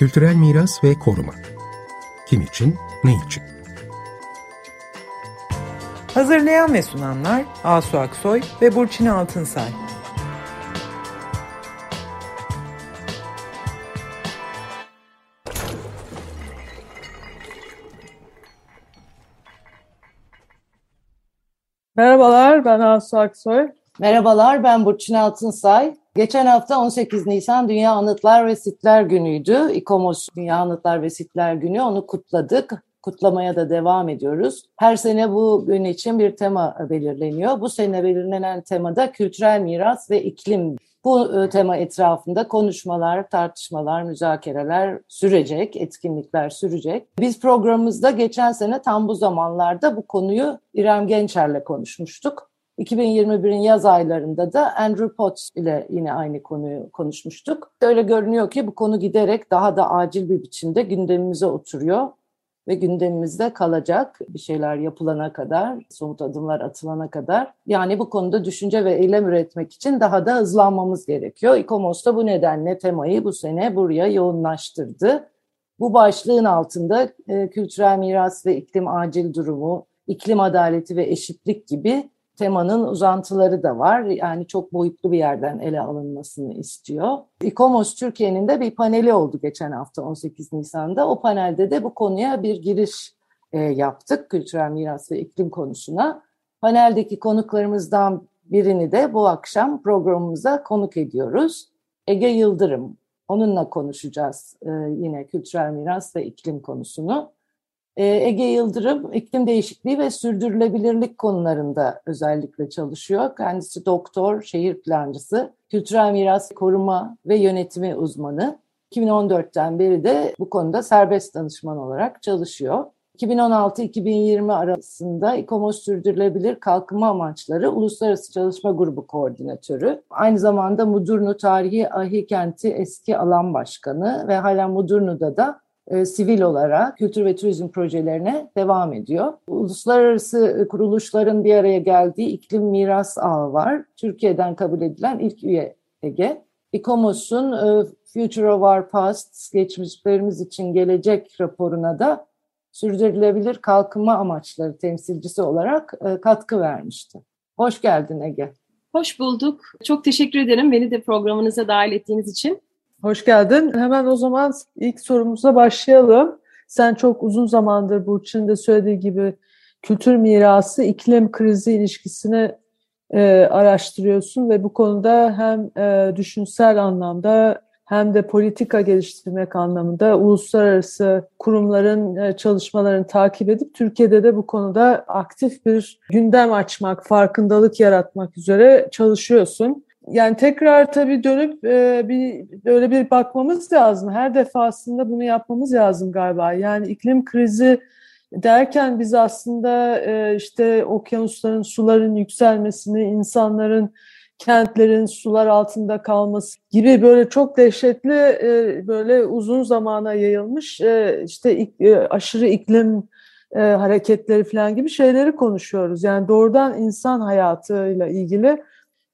Kültürel miras ve koruma. Kim için, ne için? Hazırlayan ve sunanlar Asu Aksoy ve Burçin Altınsay. Merhabalar, ben Asu Aksoy. Merhabalar, ben Burçin Altınsay. Geçen hafta 18 Nisan Dünya Anıtlar ve Sitler Günü'ydü. İKOMOS Dünya Anıtlar ve Sitler Günü. Onu kutladık. Kutlamaya da devam ediyoruz. Her sene bu gün için bir tema belirleniyor. Bu sene belirlenen temada kültürel miras ve iklim. Bu e, tema etrafında konuşmalar, tartışmalar, müzakereler sürecek, etkinlikler sürecek. Biz programımızda geçen sene tam bu zamanlarda bu konuyu İrem Gençer'le konuşmuştuk. 2021'in yaz aylarında da Andrew Potts ile yine aynı konuyu konuşmuştuk. Öyle görünüyor ki bu konu giderek daha da acil bir biçimde gündemimize oturuyor ve gündemimizde kalacak bir şeyler yapılana kadar, somut adımlar atılana kadar. Yani bu konuda düşünce ve eylem üretmek için daha da hızlanmamız gerekiyor. İKOMOS da bu nedenle temayı bu sene buraya yoğunlaştırdı. Bu başlığın altında e, kültürel miras ve iklim acil durumu, iklim adaleti ve eşitlik gibi temanın uzantıları da var. Yani çok boyutlu bir yerden ele alınmasını istiyor. İKOMOS Türkiye'nin de bir paneli oldu geçen hafta 18 Nisan'da. O panelde de bu konuya bir giriş e, yaptık kültürel miras ve iklim konusuna. Paneldeki konuklarımızdan birini de bu akşam programımıza konuk ediyoruz. Ege Yıldırım. Onunla konuşacağız e, yine kültürel miras ve iklim konusunu. Ee, Ege Yıldırım iklim değişikliği ve sürdürülebilirlik konularında özellikle çalışıyor. Kendisi doktor, şehir plancısı, kültürel miras koruma ve yönetimi uzmanı. 2014'ten beri de bu konuda serbest danışman olarak çalışıyor. 2016-2020 arasında İKOMOS Sürdürülebilir Kalkınma Amaçları Uluslararası Çalışma Grubu Koordinatörü. Aynı zamanda Mudurnu Tarihi Ahi Kenti eski alan başkanı ve halen Mudurnu'da da e, sivil olarak kültür ve turizm projelerine devam ediyor. Uluslararası kuruluşların bir araya geldiği iklim miras ağı var. Türkiye'den kabul edilen ilk üye Ege. İKOMOS'un e, Future of Our Past, geçmişlerimiz için gelecek raporuna da sürdürülebilir kalkınma amaçları temsilcisi olarak e, katkı vermişti. Hoş geldin Ege. Hoş bulduk. Çok teşekkür ederim beni de programınıza dahil ettiğiniz için. Hoş geldin. Hemen o zaman ilk sorumuza başlayalım. Sen çok uzun zamandır Burçin'in de söylediği gibi kültür mirası, iklim krizi ilişkisini e, araştırıyorsun ve bu konuda hem e, düşünsel anlamda hem de politika geliştirmek anlamında uluslararası kurumların e, çalışmalarını takip edip Türkiye'de de bu konuda aktif bir gündem açmak, farkındalık yaratmak üzere çalışıyorsun yani tekrar tabii dönüp e, bir böyle bir bakmamız lazım. Her defasında bunu yapmamız lazım galiba. Yani iklim krizi derken biz aslında e, işte okyanusların, suların yükselmesini, insanların kentlerin sular altında kalması gibi böyle çok dehşetli e, böyle uzun zamana yayılmış e, işte ik, e, aşırı iklim e, hareketleri falan gibi şeyleri konuşuyoruz. Yani doğrudan insan hayatıyla ilgili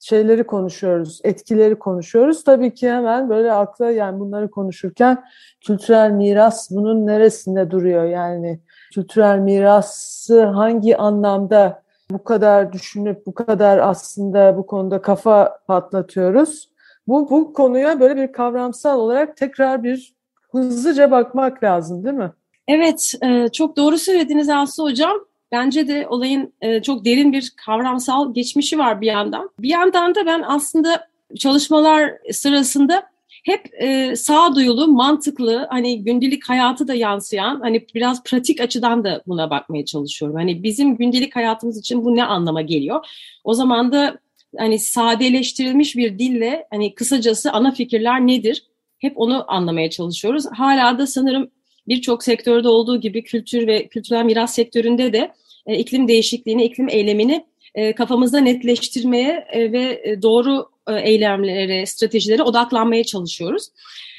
şeyleri konuşuyoruz, etkileri konuşuyoruz. Tabii ki hemen böyle akla yani bunları konuşurken kültürel miras bunun neresinde duruyor? Yani kültürel mirası hangi anlamda bu kadar düşünüp bu kadar aslında bu konuda kafa patlatıyoruz? Bu, bu konuya böyle bir kavramsal olarak tekrar bir hızlıca bakmak lazım değil mi? Evet, e, çok doğru söylediniz Aslı Hocam. Bence de olayın e, çok derin bir kavramsal geçmişi var bir yandan. Bir yandan da ben aslında çalışmalar sırasında hep e, sağduyulu, mantıklı, hani gündelik hayatı da yansıyan, hani biraz pratik açıdan da buna bakmaya çalışıyorum. Hani bizim gündelik hayatımız için bu ne anlama geliyor? O zaman da hani sadeleştirilmiş bir dille hani kısacası ana fikirler nedir? Hep onu anlamaya çalışıyoruz. Hala da sanırım birçok sektörde olduğu gibi kültür ve kültürel miras sektöründe de e, iklim değişikliğini, iklim eylemini e, kafamızda netleştirmeye e, ve e, doğru e, eylemlere, stratejilere odaklanmaya çalışıyoruz.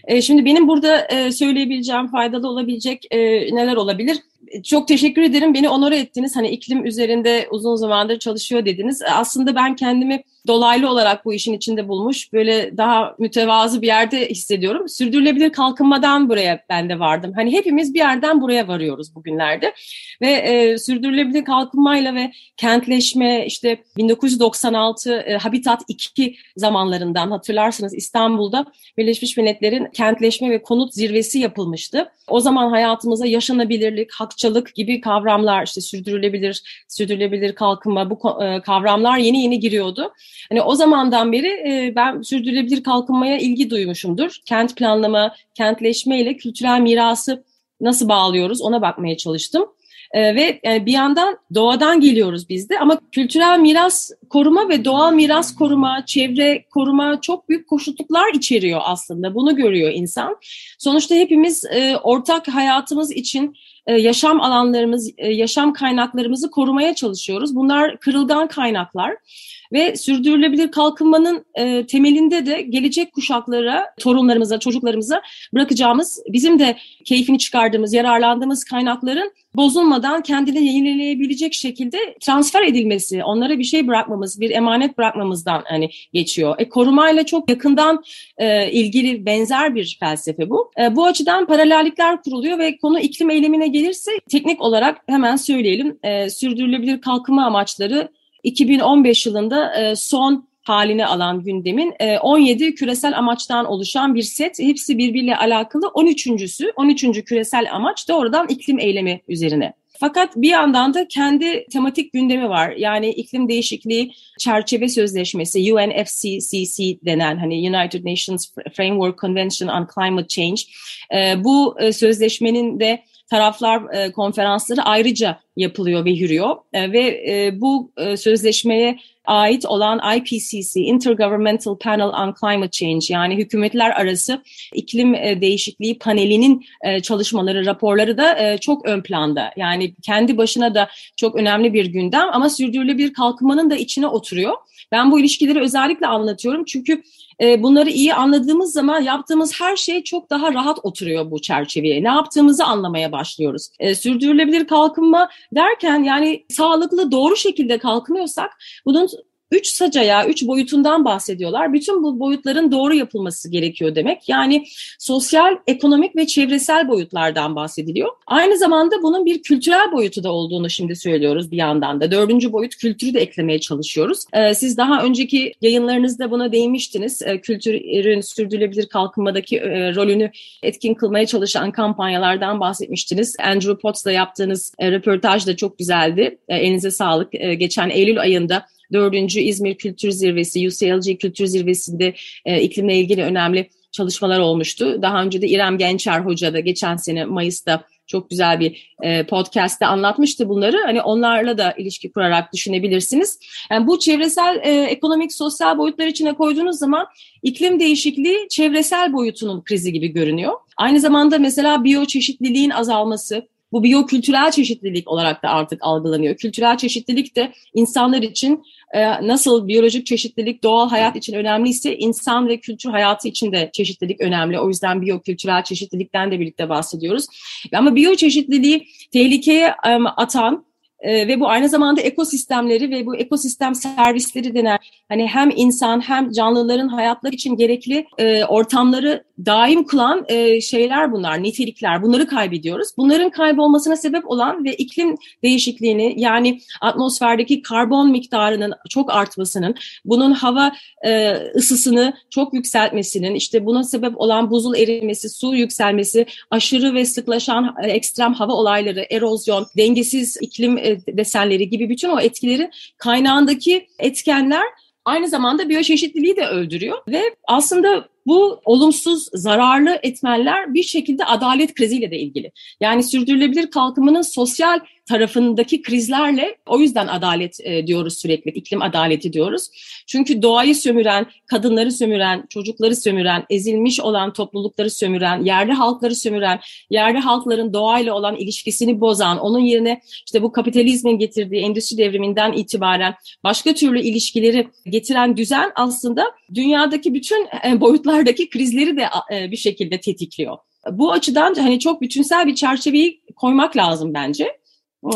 E, şimdi benim burada e, söyleyebileceğim, faydalı olabilecek e, neler olabilir? Çok teşekkür ederim. Beni onore ettiniz. Hani iklim üzerinde uzun zamandır çalışıyor dediniz. Aslında ben kendimi dolaylı olarak bu işin içinde bulmuş, böyle daha mütevazı bir yerde hissediyorum. Sürdürülebilir kalkınmadan buraya ben de vardım. Hani hepimiz bir yerden buraya varıyoruz bugünlerde. Ve e, sürdürülebilir kalkınmayla ve kentleşme işte 1996 e, Habitat 2 zamanlarından hatırlarsınız İstanbul'da Birleşmiş Milletler'in kentleşme ve konut zirvesi yapılmıştı. O zaman hayatımıza yaşanabilirlik, hakçılık gibi kavramlar işte sürdürülebilir, sürdürülebilir kalkınma bu e, kavramlar yeni yeni giriyordu. Hani o zamandan beri e, ben sürdürülebilir kalkınmaya ilgi duymuşumdur. Kent planlama, kentleşme ile kültürel mirası nasıl bağlıyoruz ona bakmaya çalıştım. E, ve yani bir yandan doğadan geliyoruz biz de ama kültürel miras koruma ve doğal miras koruma, çevre koruma çok büyük koşutluklar içeriyor aslında. Bunu görüyor insan. Sonuçta hepimiz e, ortak hayatımız için e, yaşam alanlarımız, e, yaşam kaynaklarımızı korumaya çalışıyoruz. Bunlar kırılgan kaynaklar ve sürdürülebilir kalkınmanın e, temelinde de gelecek kuşaklara, torunlarımıza, çocuklarımıza bırakacağımız, bizim de keyfini çıkardığımız, yararlandığımız kaynakların bozulmadan kendini yenileyebilecek şekilde transfer edilmesi, onlara bir şey bırakmamız, bir emanet bırakmamızdan hani geçiyor. E, korumayla çok yakından e, ilgili benzer bir felsefe bu. E, bu açıdan paralellikler kuruluyor ve konu iklim eylemine gelirse teknik olarak hemen söyleyelim. E, sürdürülebilir kalkınma amaçları 2015 yılında e, son halini alan gündemin 17 e, küresel amaçtan oluşan bir set. Hepsi birbiriyle alakalı 13.sü 13. küresel amaç doğrudan iklim eylemi üzerine. Fakat bir yandan da kendi tematik gündemi var. Yani iklim değişikliği çerçeve sözleşmesi UNFCCC denen hani United Nations Framework Convention on Climate Change. E, bu sözleşmenin de taraflar konferansları ayrıca yapılıyor ve yürüyor e, ve e, bu e, sözleşmeye ait olan IPCC Intergovernmental Panel on Climate Change yani hükümetler arası iklim e, değişikliği panelinin e, çalışmaları, raporları da e, çok ön planda. Yani kendi başına da çok önemli bir gündem ama sürdürülebilir kalkınmanın da içine oturuyor. Ben bu ilişkileri özellikle anlatıyorum çünkü e, bunları iyi anladığımız zaman yaptığımız her şey çok daha rahat oturuyor bu çerçeveye. Ne yaptığımızı anlamaya başlıyoruz. E, sürdürülebilir kalkınma derken yani sağlıklı doğru şekilde kalkınıyorsak bunun üç sacaya, üç boyutundan bahsediyorlar. Bütün bu boyutların doğru yapılması gerekiyor demek. Yani sosyal, ekonomik ve çevresel boyutlardan bahsediliyor. Aynı zamanda bunun bir kültürel boyutu da olduğunu şimdi söylüyoruz bir yandan da. Dördüncü boyut kültürü de eklemeye çalışıyoruz. Ee, siz daha önceki yayınlarınızda buna değinmiştiniz. Ee, kültürün sürdürülebilir kalkınmadaki e, rolünü etkin kılmaya çalışan kampanyalardan bahsetmiştiniz. Andrew Potts'la yaptığınız e, röportaj da çok güzeldi. E, elinize sağlık. E, geçen Eylül ayında Dördüncü İzmir Kültür Zirvesi, UCLG Kültür Zirvesi'nde e, iklimle ilgili önemli çalışmalar olmuştu. Daha önce de İrem Gençer Hoca da geçen sene Mayıs'ta çok güzel bir e, podcast'te anlatmıştı bunları. Hani onlarla da ilişki kurarak düşünebilirsiniz. Yani bu çevresel, e, ekonomik, sosyal boyutlar içine koyduğunuz zaman iklim değişikliği çevresel boyutunun krizi gibi görünüyor. Aynı zamanda mesela biyoçeşitliliğin azalması, bu biyokültürel çeşitlilik olarak da artık algılanıyor. Kültürel çeşitlilik de insanlar için nasıl biyolojik çeşitlilik doğal hayat için önemliyse insan ve kültür hayatı için de çeşitlilik önemli. O yüzden biyokültürel çeşitlilikten de birlikte bahsediyoruz. Ama biyoçeşitliliği tehlikeye atan e, ve bu aynı zamanda ekosistemleri ve bu ekosistem servisleri denen hani hem insan hem canlıların hayatları için gerekli e, ortamları daim kılan e, şeyler bunlar, nitelikler. Bunları kaybediyoruz. Bunların kaybolmasına sebep olan ve iklim değişikliğini yani atmosferdeki karbon miktarının çok artmasının, bunun hava e, ısısını çok yükseltmesinin, işte buna sebep olan buzul erimesi, su yükselmesi, aşırı ve sıklaşan e, ekstrem hava olayları, erozyon, dengesiz iklim e, desenleri gibi bütün o etkileri kaynağındaki etkenler aynı zamanda biyoçeşitliliği de öldürüyor ve aslında bu olumsuz, zararlı etmenler bir şekilde adalet kriziyle de ilgili. Yani sürdürülebilir kalkınmanın sosyal tarafındaki krizlerle o yüzden adalet e, diyoruz sürekli, iklim adaleti diyoruz. Çünkü doğayı sömüren, kadınları sömüren, çocukları sömüren, ezilmiş olan toplulukları sömüren, yerli halkları sömüren, yerli halkların doğayla olan ilişkisini bozan, onun yerine işte bu kapitalizmin getirdiği endüstri devriminden itibaren başka türlü ilişkileri getiren düzen aslında dünyadaki bütün e, boyutlardaki krizleri de e, bir şekilde tetikliyor. Bu açıdan hani çok bütünsel bir çerçeveyi koymak lazım bence.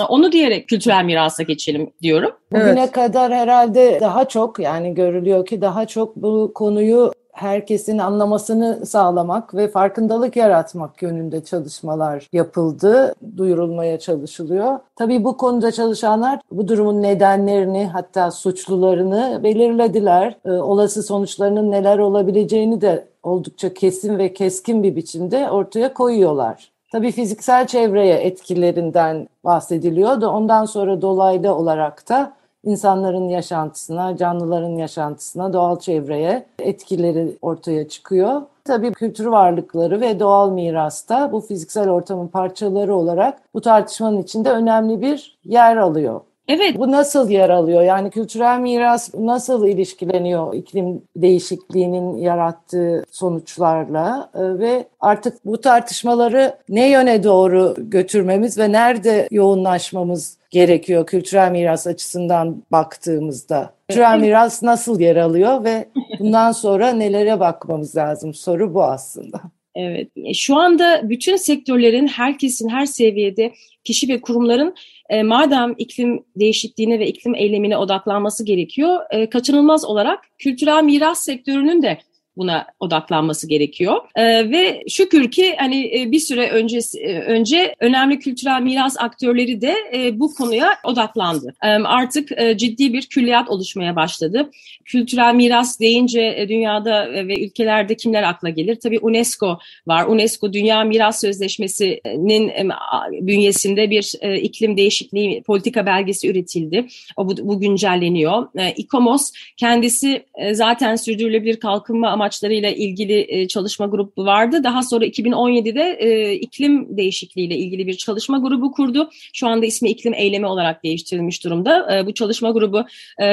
Onu diyerek kültürel mirasa geçelim diyorum. Bugüne evet. kadar herhalde daha çok yani görülüyor ki daha çok bu konuyu herkesin anlamasını sağlamak ve farkındalık yaratmak yönünde çalışmalar yapıldı, duyurulmaya çalışılıyor. Tabii bu konuda çalışanlar bu durumun nedenlerini hatta suçlularını belirlediler. Ee, olası sonuçlarının neler olabileceğini de oldukça kesin ve keskin bir biçimde ortaya koyuyorlar. Tabii fiziksel çevreye etkilerinden bahsediliyor da ondan sonra dolaylı olarak da insanların yaşantısına, canlıların yaşantısına, doğal çevreye etkileri ortaya çıkıyor. Tabii kültür varlıkları ve doğal mirasta bu fiziksel ortamın parçaları olarak bu tartışmanın içinde önemli bir yer alıyor. Evet. Bu nasıl yer alıyor? Yani kültürel miras nasıl ilişkileniyor iklim değişikliğinin yarattığı sonuçlarla e, ve artık bu tartışmaları ne yöne doğru götürmemiz ve nerede yoğunlaşmamız gerekiyor kültürel miras açısından baktığımızda? Kültürel miras nasıl yer alıyor ve bundan sonra nelere bakmamız lazım? Soru bu aslında. Evet, e, şu anda bütün sektörlerin, herkesin, her seviyede kişi ve kurumların e, madem iklim değişikliğine ve iklim eylemine odaklanması gerekiyor, e, kaçınılmaz olarak kültürel miras sektörünün de buna odaklanması gerekiyor. E, ve şükür ki hani e, bir süre önce e, önce önemli kültürel miras aktörleri de e, bu konuya odaklandı. E, artık e, ciddi bir külliyat oluşmaya başladı. Kültürel miras deyince e, dünyada ve ülkelerde kimler akla gelir? Tabii UNESCO var. UNESCO Dünya Miras Sözleşmesi'nin e, bünyesinde bir e, iklim değişikliği politika belgesi üretildi. O bu, bu güncelleniyor. E, İKOMOS kendisi e, zaten sürdürülebilir kalkınma amaçlarıyla ilgili e, çalışma grubu vardı. Daha sonra 2017'de e, iklim değişikliğiyle ilgili bir çalışma grubu kurdu. Şu anda ismi iklim eylemi olarak değiştirilmiş durumda. E, bu çalışma grubu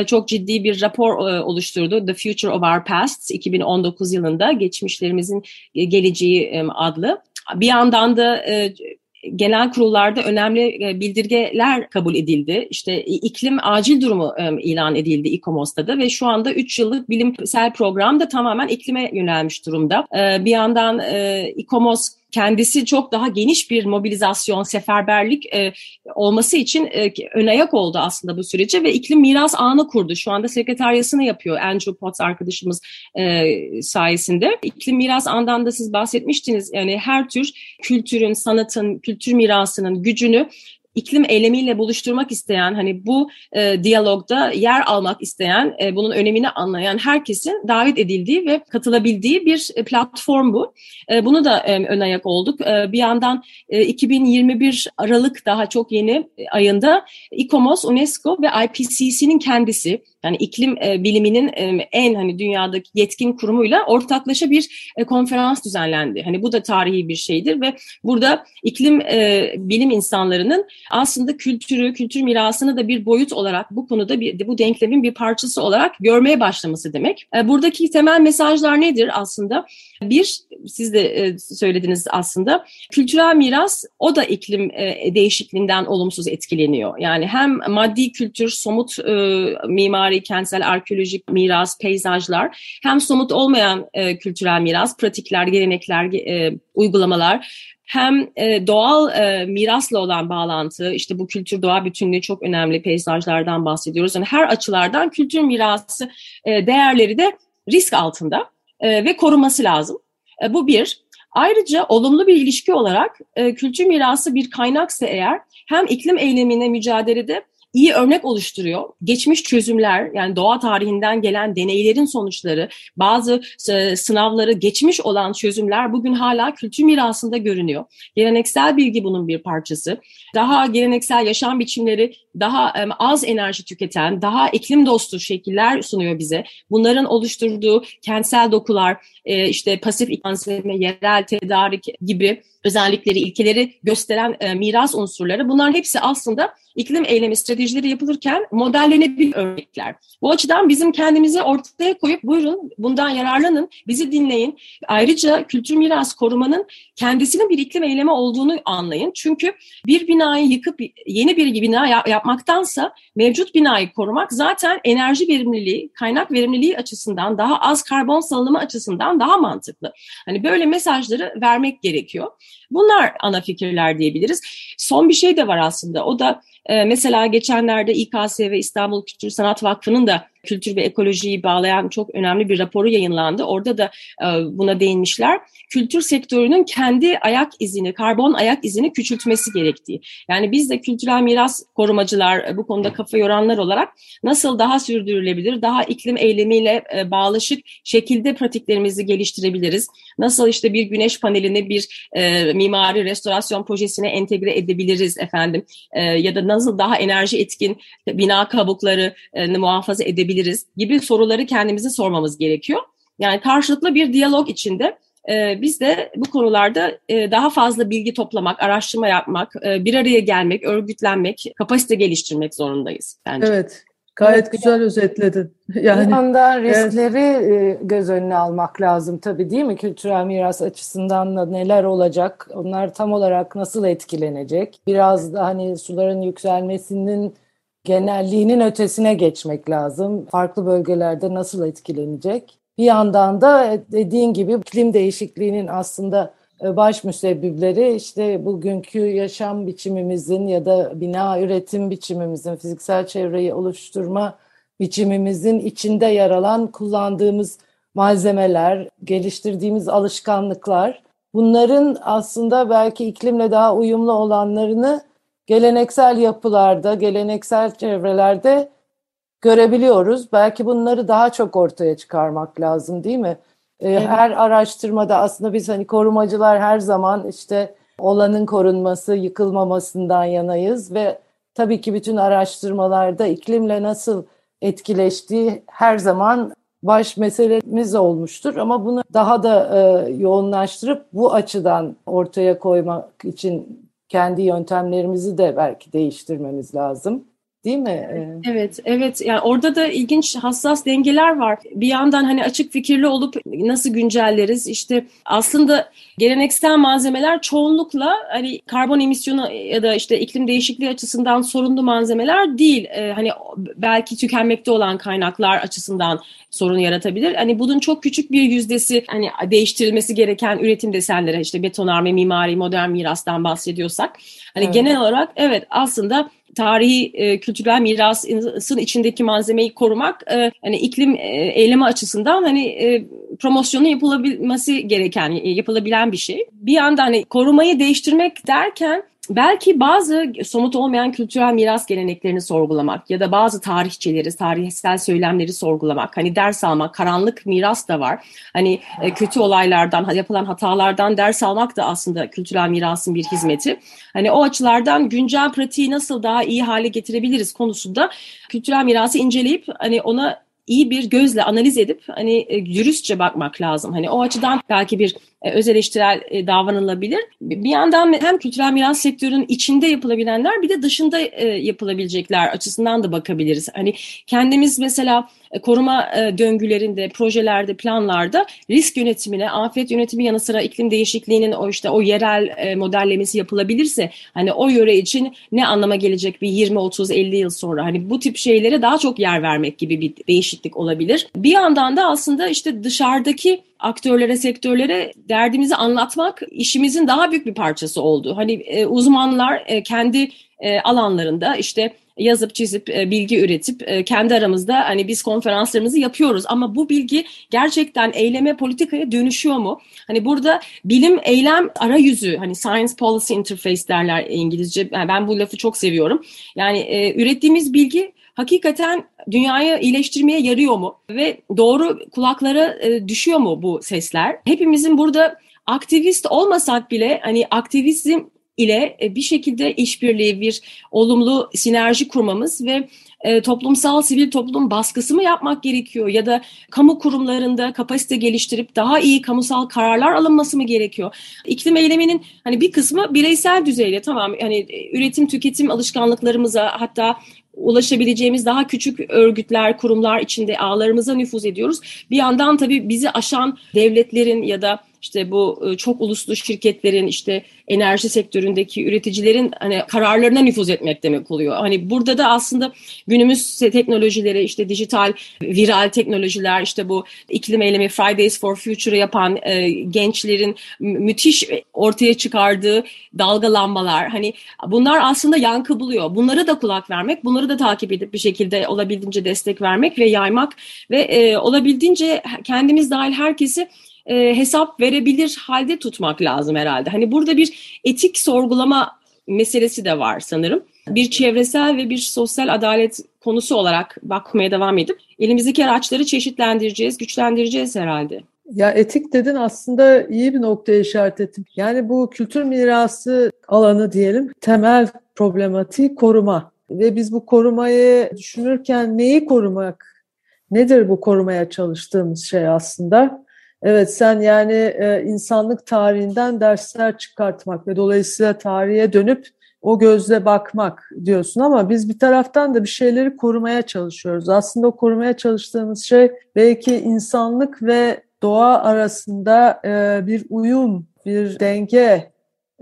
çok ciddi bir rapor oluşturdu. The Future of Our Past 2019 yılında geçmişlerimizin geleceği adlı. Bir yandan da genel kurullarda önemli e, bildirgeler kabul edildi. İşte iklim acil durumu e, ilan edildi İKOMOS'ta da ve şu anda 3 yıllık bilimsel program da tamamen iklime yönelmiş durumda. E, bir yandan İKOMOS kendisi çok daha geniş bir mobilizasyon, seferberlik e, olması için e, ön ayak oldu aslında bu sürece ve iklim miras ağını kurdu. Şu anda sekreteryasını yapıyor Andrew Potts arkadaşımız e, sayesinde. İklim miras ağından da siz bahsetmiştiniz. Yani her tür kültürün, sanatın, kültür mirasının gücünü iklim eylemiyle buluşturmak isteyen, hani bu e, diyalogda yer almak isteyen, e, bunun önemini anlayan herkesin davet edildiği ve katılabildiği bir e, platform bu. E, bunu da e, ön ayak olduk. E, bir yandan e, 2021 Aralık daha çok yeni ayında ICOMOS, UNESCO ve IPCC'nin kendisi yani iklim e, biliminin e, en hani dünyadaki yetkin kurumuyla ortaklaşa bir e, konferans düzenlendi. Hani bu da tarihi bir şeydir ve burada iklim e, bilim insanlarının aslında kültürü, kültür mirasını da bir boyut olarak bu konuda bir, bu denklemin bir parçası olarak görmeye başlaması demek. E, buradaki temel mesajlar nedir aslında? Bir, siz de e, söylediniz aslında, kültürel miras o da iklim e, değişikliğinden olumsuz etkileniyor. Yani hem maddi kültür, somut mimari, kentsel arkeolojik miras, peyzajlar, hem somut olmayan kültürel miras, pratikler, gelenekler, uygulamalar, hem e, doğal e, mirasla olan bağlantı, işte bu kültür doğa bütünlüğü çok önemli peyzajlardan bahsediyoruz. Yani her açılardan kültür mirası e, değerleri de risk altında ve korunması lazım. Bu bir. Ayrıca olumlu bir ilişki olarak kültür mirası bir kaynaksa eğer hem iklim eylemine mücadelede iyi örnek oluşturuyor. Geçmiş çözümler yani doğa tarihinden gelen deneylerin sonuçları, bazı e, sınavları geçmiş olan çözümler bugün hala kültür mirasında görünüyor. Geleneksel bilgi bunun bir parçası. Daha geleneksel yaşam biçimleri daha az enerji tüketen, daha iklim dostu şekiller sunuyor bize. Bunların oluşturduğu kentsel dokular, e, işte pasif malzeme, yerel tedarik gibi özellikleri, ilkeleri gösteren e, miras unsurları bunların hepsi aslında iklim eylemi stratejileri yapılırken modellenebilir örnekler. Bu açıdan bizim kendimizi ortaya koyup buyurun bundan yararlanın, bizi dinleyin. Ayrıca kültür miras korumanın kendisinin bir iklim eylemi olduğunu anlayın. Çünkü bir binayı yıkıp yeni bir bina yapmaktansa mevcut binayı korumak zaten enerji verimliliği, kaynak verimliliği açısından daha az karbon salınımı açısından daha mantıklı. Hani böyle mesajları vermek gerekiyor. Bunlar ana fikirler diyebiliriz. Son bir şey de var aslında. O da mesela geçenlerde İKS ve İstanbul Kültür Sanat Vakfı'nın da kültür ve ekolojiyi bağlayan çok önemli bir raporu yayınlandı. Orada da e, buna değinmişler. Kültür sektörünün kendi ayak izini, karbon ayak izini küçültmesi gerektiği. Yani biz de kültürel miras korumacılar, e, bu konuda kafa yoranlar olarak nasıl daha sürdürülebilir, daha iklim eylemiyle e, bağlaşık şekilde pratiklerimizi geliştirebiliriz? Nasıl işte bir güneş panelini bir mimari restorasyon projesine entegre edebiliriz efendim? Ya da nasıl daha enerji etkin bina kabuklarını muhafaza edebiliriz? Yapabiliriz gibi soruları kendimize sormamız gerekiyor. Yani karşılıklı bir diyalog içinde e, biz de bu konularda e, daha fazla bilgi toplamak, araştırma yapmak, e, bir araya gelmek, örgütlenmek, kapasite geliştirmek zorundayız bence. Evet, gayet evet, güzel özetledin. Yani, bir yandan riskleri evet. göz önüne almak lazım tabii değil mi? Kültürel miras açısından da neler olacak, onlar tam olarak nasıl etkilenecek? Biraz da hani suların yükselmesinin genelliğinin ötesine geçmek lazım. Farklı bölgelerde nasıl etkilenecek? Bir yandan da dediğin gibi iklim değişikliğinin aslında e, baş müsebbipleri işte bugünkü yaşam biçimimizin ya da bina üretim biçimimizin, fiziksel çevreyi oluşturma biçimimizin içinde yer alan kullandığımız malzemeler, geliştirdiğimiz alışkanlıklar bunların aslında belki iklimle daha uyumlu olanlarını geleneksel yapılarda, geleneksel çevrelerde görebiliyoruz. Belki bunları daha çok ortaya çıkarmak lazım değil mi? Ee, evet. Her araştırmada aslında biz hani korumacılar her zaman işte olanın korunması, yıkılmamasından yanayız ve tabii ki bütün araştırmalarda iklimle nasıl etkileştiği her zaman baş meselemiz olmuştur ama bunu daha da e, yoğunlaştırıp bu açıdan ortaya koymak için kendi yöntemlerimizi de belki değiştirmemiz lazım. Değil mi? Ee, evet, evet. Yani orada da ilginç, hassas dengeler var. Bir yandan hani açık fikirli olup nasıl güncelleriz? İşte aslında geleneksel malzemeler çoğunlukla hani karbon emisyonu ya da işte iklim değişikliği açısından sorunlu malzemeler değil. Ee, hani belki tükenmekte olan kaynaklar açısından sorun yaratabilir. Hani bunun çok küçük bir yüzdesi hani değiştirilmesi gereken üretim desenleri işte betonarme, mimari, modern mirastan bahsediyorsak. Hani evet. genel olarak evet aslında tarihi e, kültürel mirasın içindeki malzemeyi korumak e, hani iklim e, eylemi açısından hani e, promosyonu yapılabilmesi gereken yapılabilen bir şey. Bir yandan hani korumayı değiştirmek derken belki bazı somut olmayan kültürel miras geleneklerini sorgulamak ya da bazı tarihçeleri, tarihsel söylemleri sorgulamak, hani ders almak, karanlık miras da var. Hani e, kötü olaylardan, yapılan hatalardan ders almak da aslında kültürel mirasın bir hizmeti. Hani o açılardan güncel pratiği nasıl daha iyi hale getirebiliriz konusunda kültürel mirası inceleyip hani ona iyi bir gözle analiz edip hani e, dürüstçe bakmak lazım. Hani o açıdan belki bir e, öz eleştirel e, davranılabilir. Bir yandan hem kültürel miras sektörünün içinde yapılabilenler bir de dışında yapılabilecekler açısından da bakabiliriz. Hani kendimiz mesela koruma döngülerinde, projelerde, planlarda risk yönetimine, afet yönetimi yanı sıra iklim değişikliğinin o işte o yerel modellemesi yapılabilirse hani o yöre için ne anlama gelecek bir 20, 30, 50 yıl sonra hani bu tip şeylere daha çok yer vermek gibi bir değişiklik olabilir. Bir yandan da aslında işte dışarıdaki aktörlere, sektörlere derdimizi anlatmak işimizin daha büyük bir parçası oldu. Hani e, uzmanlar e, kendi e, alanlarında işte yazıp çizip e, bilgi üretip e, kendi aramızda hani biz konferanslarımızı yapıyoruz ama bu bilgi gerçekten eyleme politikaya dönüşüyor mu? Hani burada bilim eylem arayüzü hani science policy interface derler İngilizce. Yani ben bu lafı çok seviyorum. Yani e, ürettiğimiz bilgi hakikaten dünyayı iyileştirmeye yarıyor mu? Ve doğru kulaklara e, düşüyor mu bu sesler? Hepimizin burada aktivist olmasak bile hani aktivizm ile e, bir şekilde işbirliği, bir olumlu sinerji kurmamız ve e, toplumsal sivil toplum baskısı mı yapmak gerekiyor ya da kamu kurumlarında kapasite geliştirip daha iyi kamusal kararlar alınması mı gerekiyor? İklim eyleminin hani bir kısmı bireysel düzeyde tamam hani üretim tüketim alışkanlıklarımıza hatta ulaşabileceğimiz daha küçük örgütler, kurumlar içinde ağlarımıza nüfuz ediyoruz. Bir yandan tabii bizi aşan devletlerin ya da işte bu e, çok uluslu şirketlerin işte enerji sektöründeki üreticilerin hani kararlarına nüfuz etmek demek oluyor. Hani burada da aslında günümüz teknolojileri işte dijital viral teknolojiler işte bu iklim eylemi Fridays for Future yapan e, gençlerin müthiş ortaya çıkardığı dalgalanmalar hani bunlar aslında yankı buluyor. Bunlara da kulak vermek, bunları da takip edip bir şekilde olabildiğince destek vermek ve yaymak ve e, olabildiğince kendimiz dahil herkesi e, hesap verebilir halde tutmak lazım herhalde. Hani burada bir etik sorgulama meselesi de var sanırım. Bir çevresel ve bir sosyal adalet konusu olarak bakmaya devam edip elimizdeki araçları çeşitlendireceğiz, güçlendireceğiz herhalde. Ya etik dedin aslında iyi bir noktaya işaret ettin. Yani bu kültür mirası alanı diyelim temel problematiği koruma. Ve biz bu korumayı düşünürken neyi korumak, nedir bu korumaya çalıştığımız şey aslında? Evet sen yani e, insanlık tarihinden dersler çıkartmak ve dolayısıyla tarihe dönüp o gözle bakmak diyorsun ama biz bir taraftan da bir şeyleri korumaya çalışıyoruz. Aslında o korumaya çalıştığımız şey belki insanlık ve doğa arasında e, bir uyum, bir denge,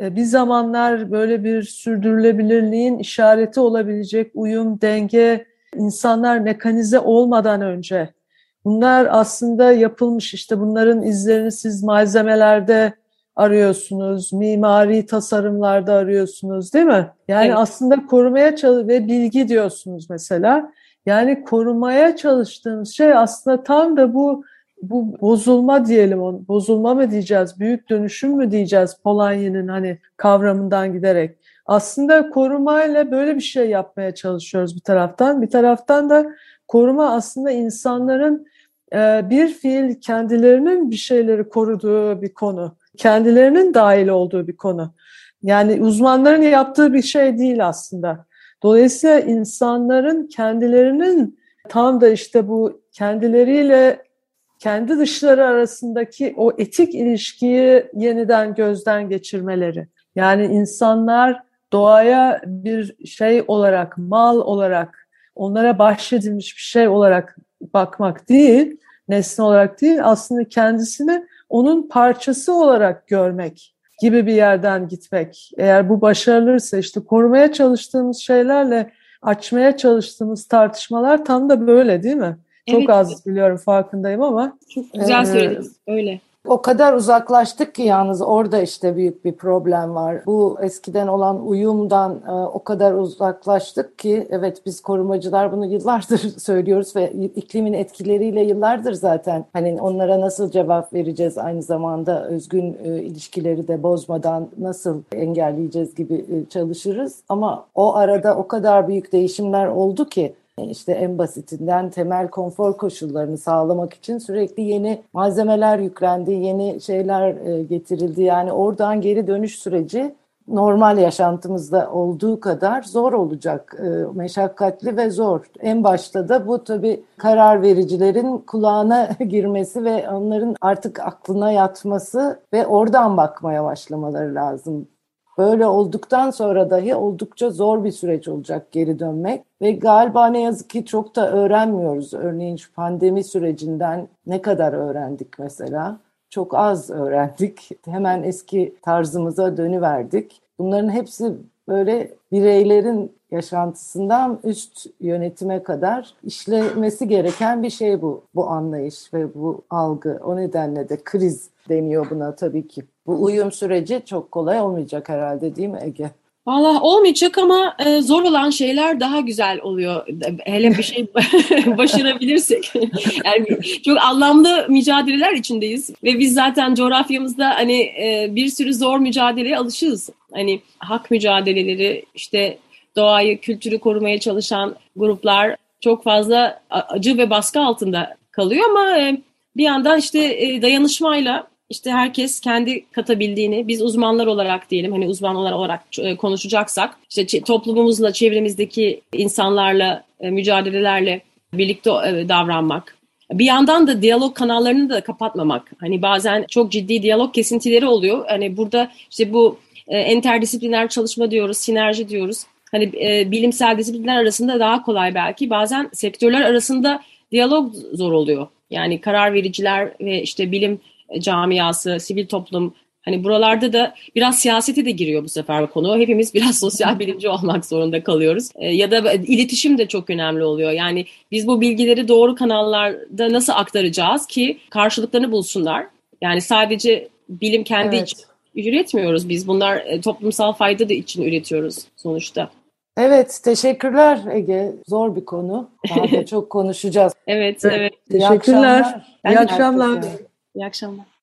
e, bir zamanlar böyle bir sürdürülebilirliğin işareti olabilecek uyum, denge, insanlar mekanize olmadan önce Bunlar aslında yapılmış işte bunların izlerini siz malzemelerde arıyorsunuz, mimari tasarımlarda arıyorsunuz değil mi? Yani evet. aslında korumaya çalış ve bilgi diyorsunuz mesela. Yani korumaya çalıştığımız şey aslında tam da bu bu bozulma diyelim, bozulma mı diyeceğiz, büyük dönüşüm mü diyeceğiz Polanyi'nin hani kavramından giderek. Aslında korumayla böyle bir şey yapmaya çalışıyoruz bir taraftan. Bir taraftan da koruma aslında insanların bir fiil kendilerinin bir şeyleri koruduğu bir konu. Kendilerinin dahil olduğu bir konu. Yani uzmanların yaptığı bir şey değil aslında. Dolayısıyla insanların kendilerinin tam da işte bu kendileriyle kendi dışları arasındaki o etik ilişkiyi yeniden gözden geçirmeleri. Yani insanlar doğaya bir şey olarak, mal olarak, onlara bahşedilmiş bir şey olarak bakmak değil, nesne olarak değil, aslında kendisini onun parçası olarak görmek gibi bir yerden gitmek. Eğer bu başarılırsa işte korumaya çalıştığımız şeylerle açmaya çalıştığımız tartışmalar tam da böyle değil mi? Evet. Çok az biliyorum farkındayım ama. Çok güzel e, söylediniz. Öyle. O kadar uzaklaştık ki yalnız orada işte büyük bir problem var. Bu eskiden olan uyumdan e, o kadar uzaklaştık ki evet biz korumacılar bunu yıllardır söylüyoruz ve iklimin etkileriyle yıllardır zaten hani onlara nasıl cevap vereceğiz aynı zamanda özgün e, ilişkileri de bozmadan nasıl engelleyeceğiz gibi e, çalışırız. Ama o arada o kadar büyük değişimler oldu ki işte en basitinden temel konfor koşullarını sağlamak için sürekli yeni malzemeler yüklendi, yeni şeyler e, getirildi. Yani oradan geri dönüş süreci normal yaşantımızda olduğu kadar zor olacak, e, meşakkatli ve zor. En başta da bu tabii karar vericilerin kulağına girmesi ve onların artık aklına yatması ve oradan bakmaya başlamaları lazım. Böyle olduktan sonra dahi oldukça zor bir süreç olacak geri dönmek. Ve galiba ne yazık ki çok da öğrenmiyoruz. Örneğin şu pandemi sürecinden ne kadar öğrendik mesela? Çok az öğrendik. Hemen eski tarzımıza dönüverdik. Bunların hepsi böyle bireylerin yaşantısından üst yönetime kadar işlemesi gereken bir şey bu. Bu anlayış ve bu algı. O nedenle de kriz deniyor buna tabii ki. Bu uyum süreci çok kolay olmayacak herhalde değil mi Ege? Valla olmayacak ama e, zor olan şeyler daha güzel oluyor. Hele bir şey başarabilirsek. yani çok anlamlı mücadeleler içindeyiz. Ve biz zaten coğrafyamızda hani e, bir sürü zor mücadeleye alışığız. Hani hak mücadeleleri, işte doğayı, kültürü korumaya çalışan gruplar çok fazla acı ve baskı altında kalıyor ama e, bir yandan işte e, dayanışmayla işte herkes kendi katabildiğini biz uzmanlar olarak diyelim hani uzmanlar olarak e, konuşacaksak işte toplumumuzla çevremizdeki insanlarla e, mücadelelerle birlikte e, davranmak. Bir yandan da diyalog kanallarını da kapatmamak. Hani bazen çok ciddi diyalog kesintileri oluyor. Hani burada işte bu interdisipliner çalışma diyoruz, sinerji diyoruz. Hani bilimsel disiplinler arasında daha kolay belki. Bazen sektörler arasında diyalog zor oluyor. Yani karar vericiler ve işte bilim camiası, sivil toplum hani buralarda da biraz siyasete de giriyor bu sefer konu. Hepimiz biraz sosyal bilimci olmak zorunda kalıyoruz. E, ya da iletişim de çok önemli oluyor. Yani biz bu bilgileri doğru kanallarda nasıl aktaracağız ki karşılıklarını bulsunlar. Yani sadece bilim kendi evet. için üretmiyoruz biz. Bunlar e, toplumsal fayda da için üretiyoruz sonuçta. Evet, teşekkürler Ege. Zor bir konu. Daha da çok konuşacağız. evet, evet. Teşekkürler. İyi akşamlar. İyi akşamlar. İyi akşamlar.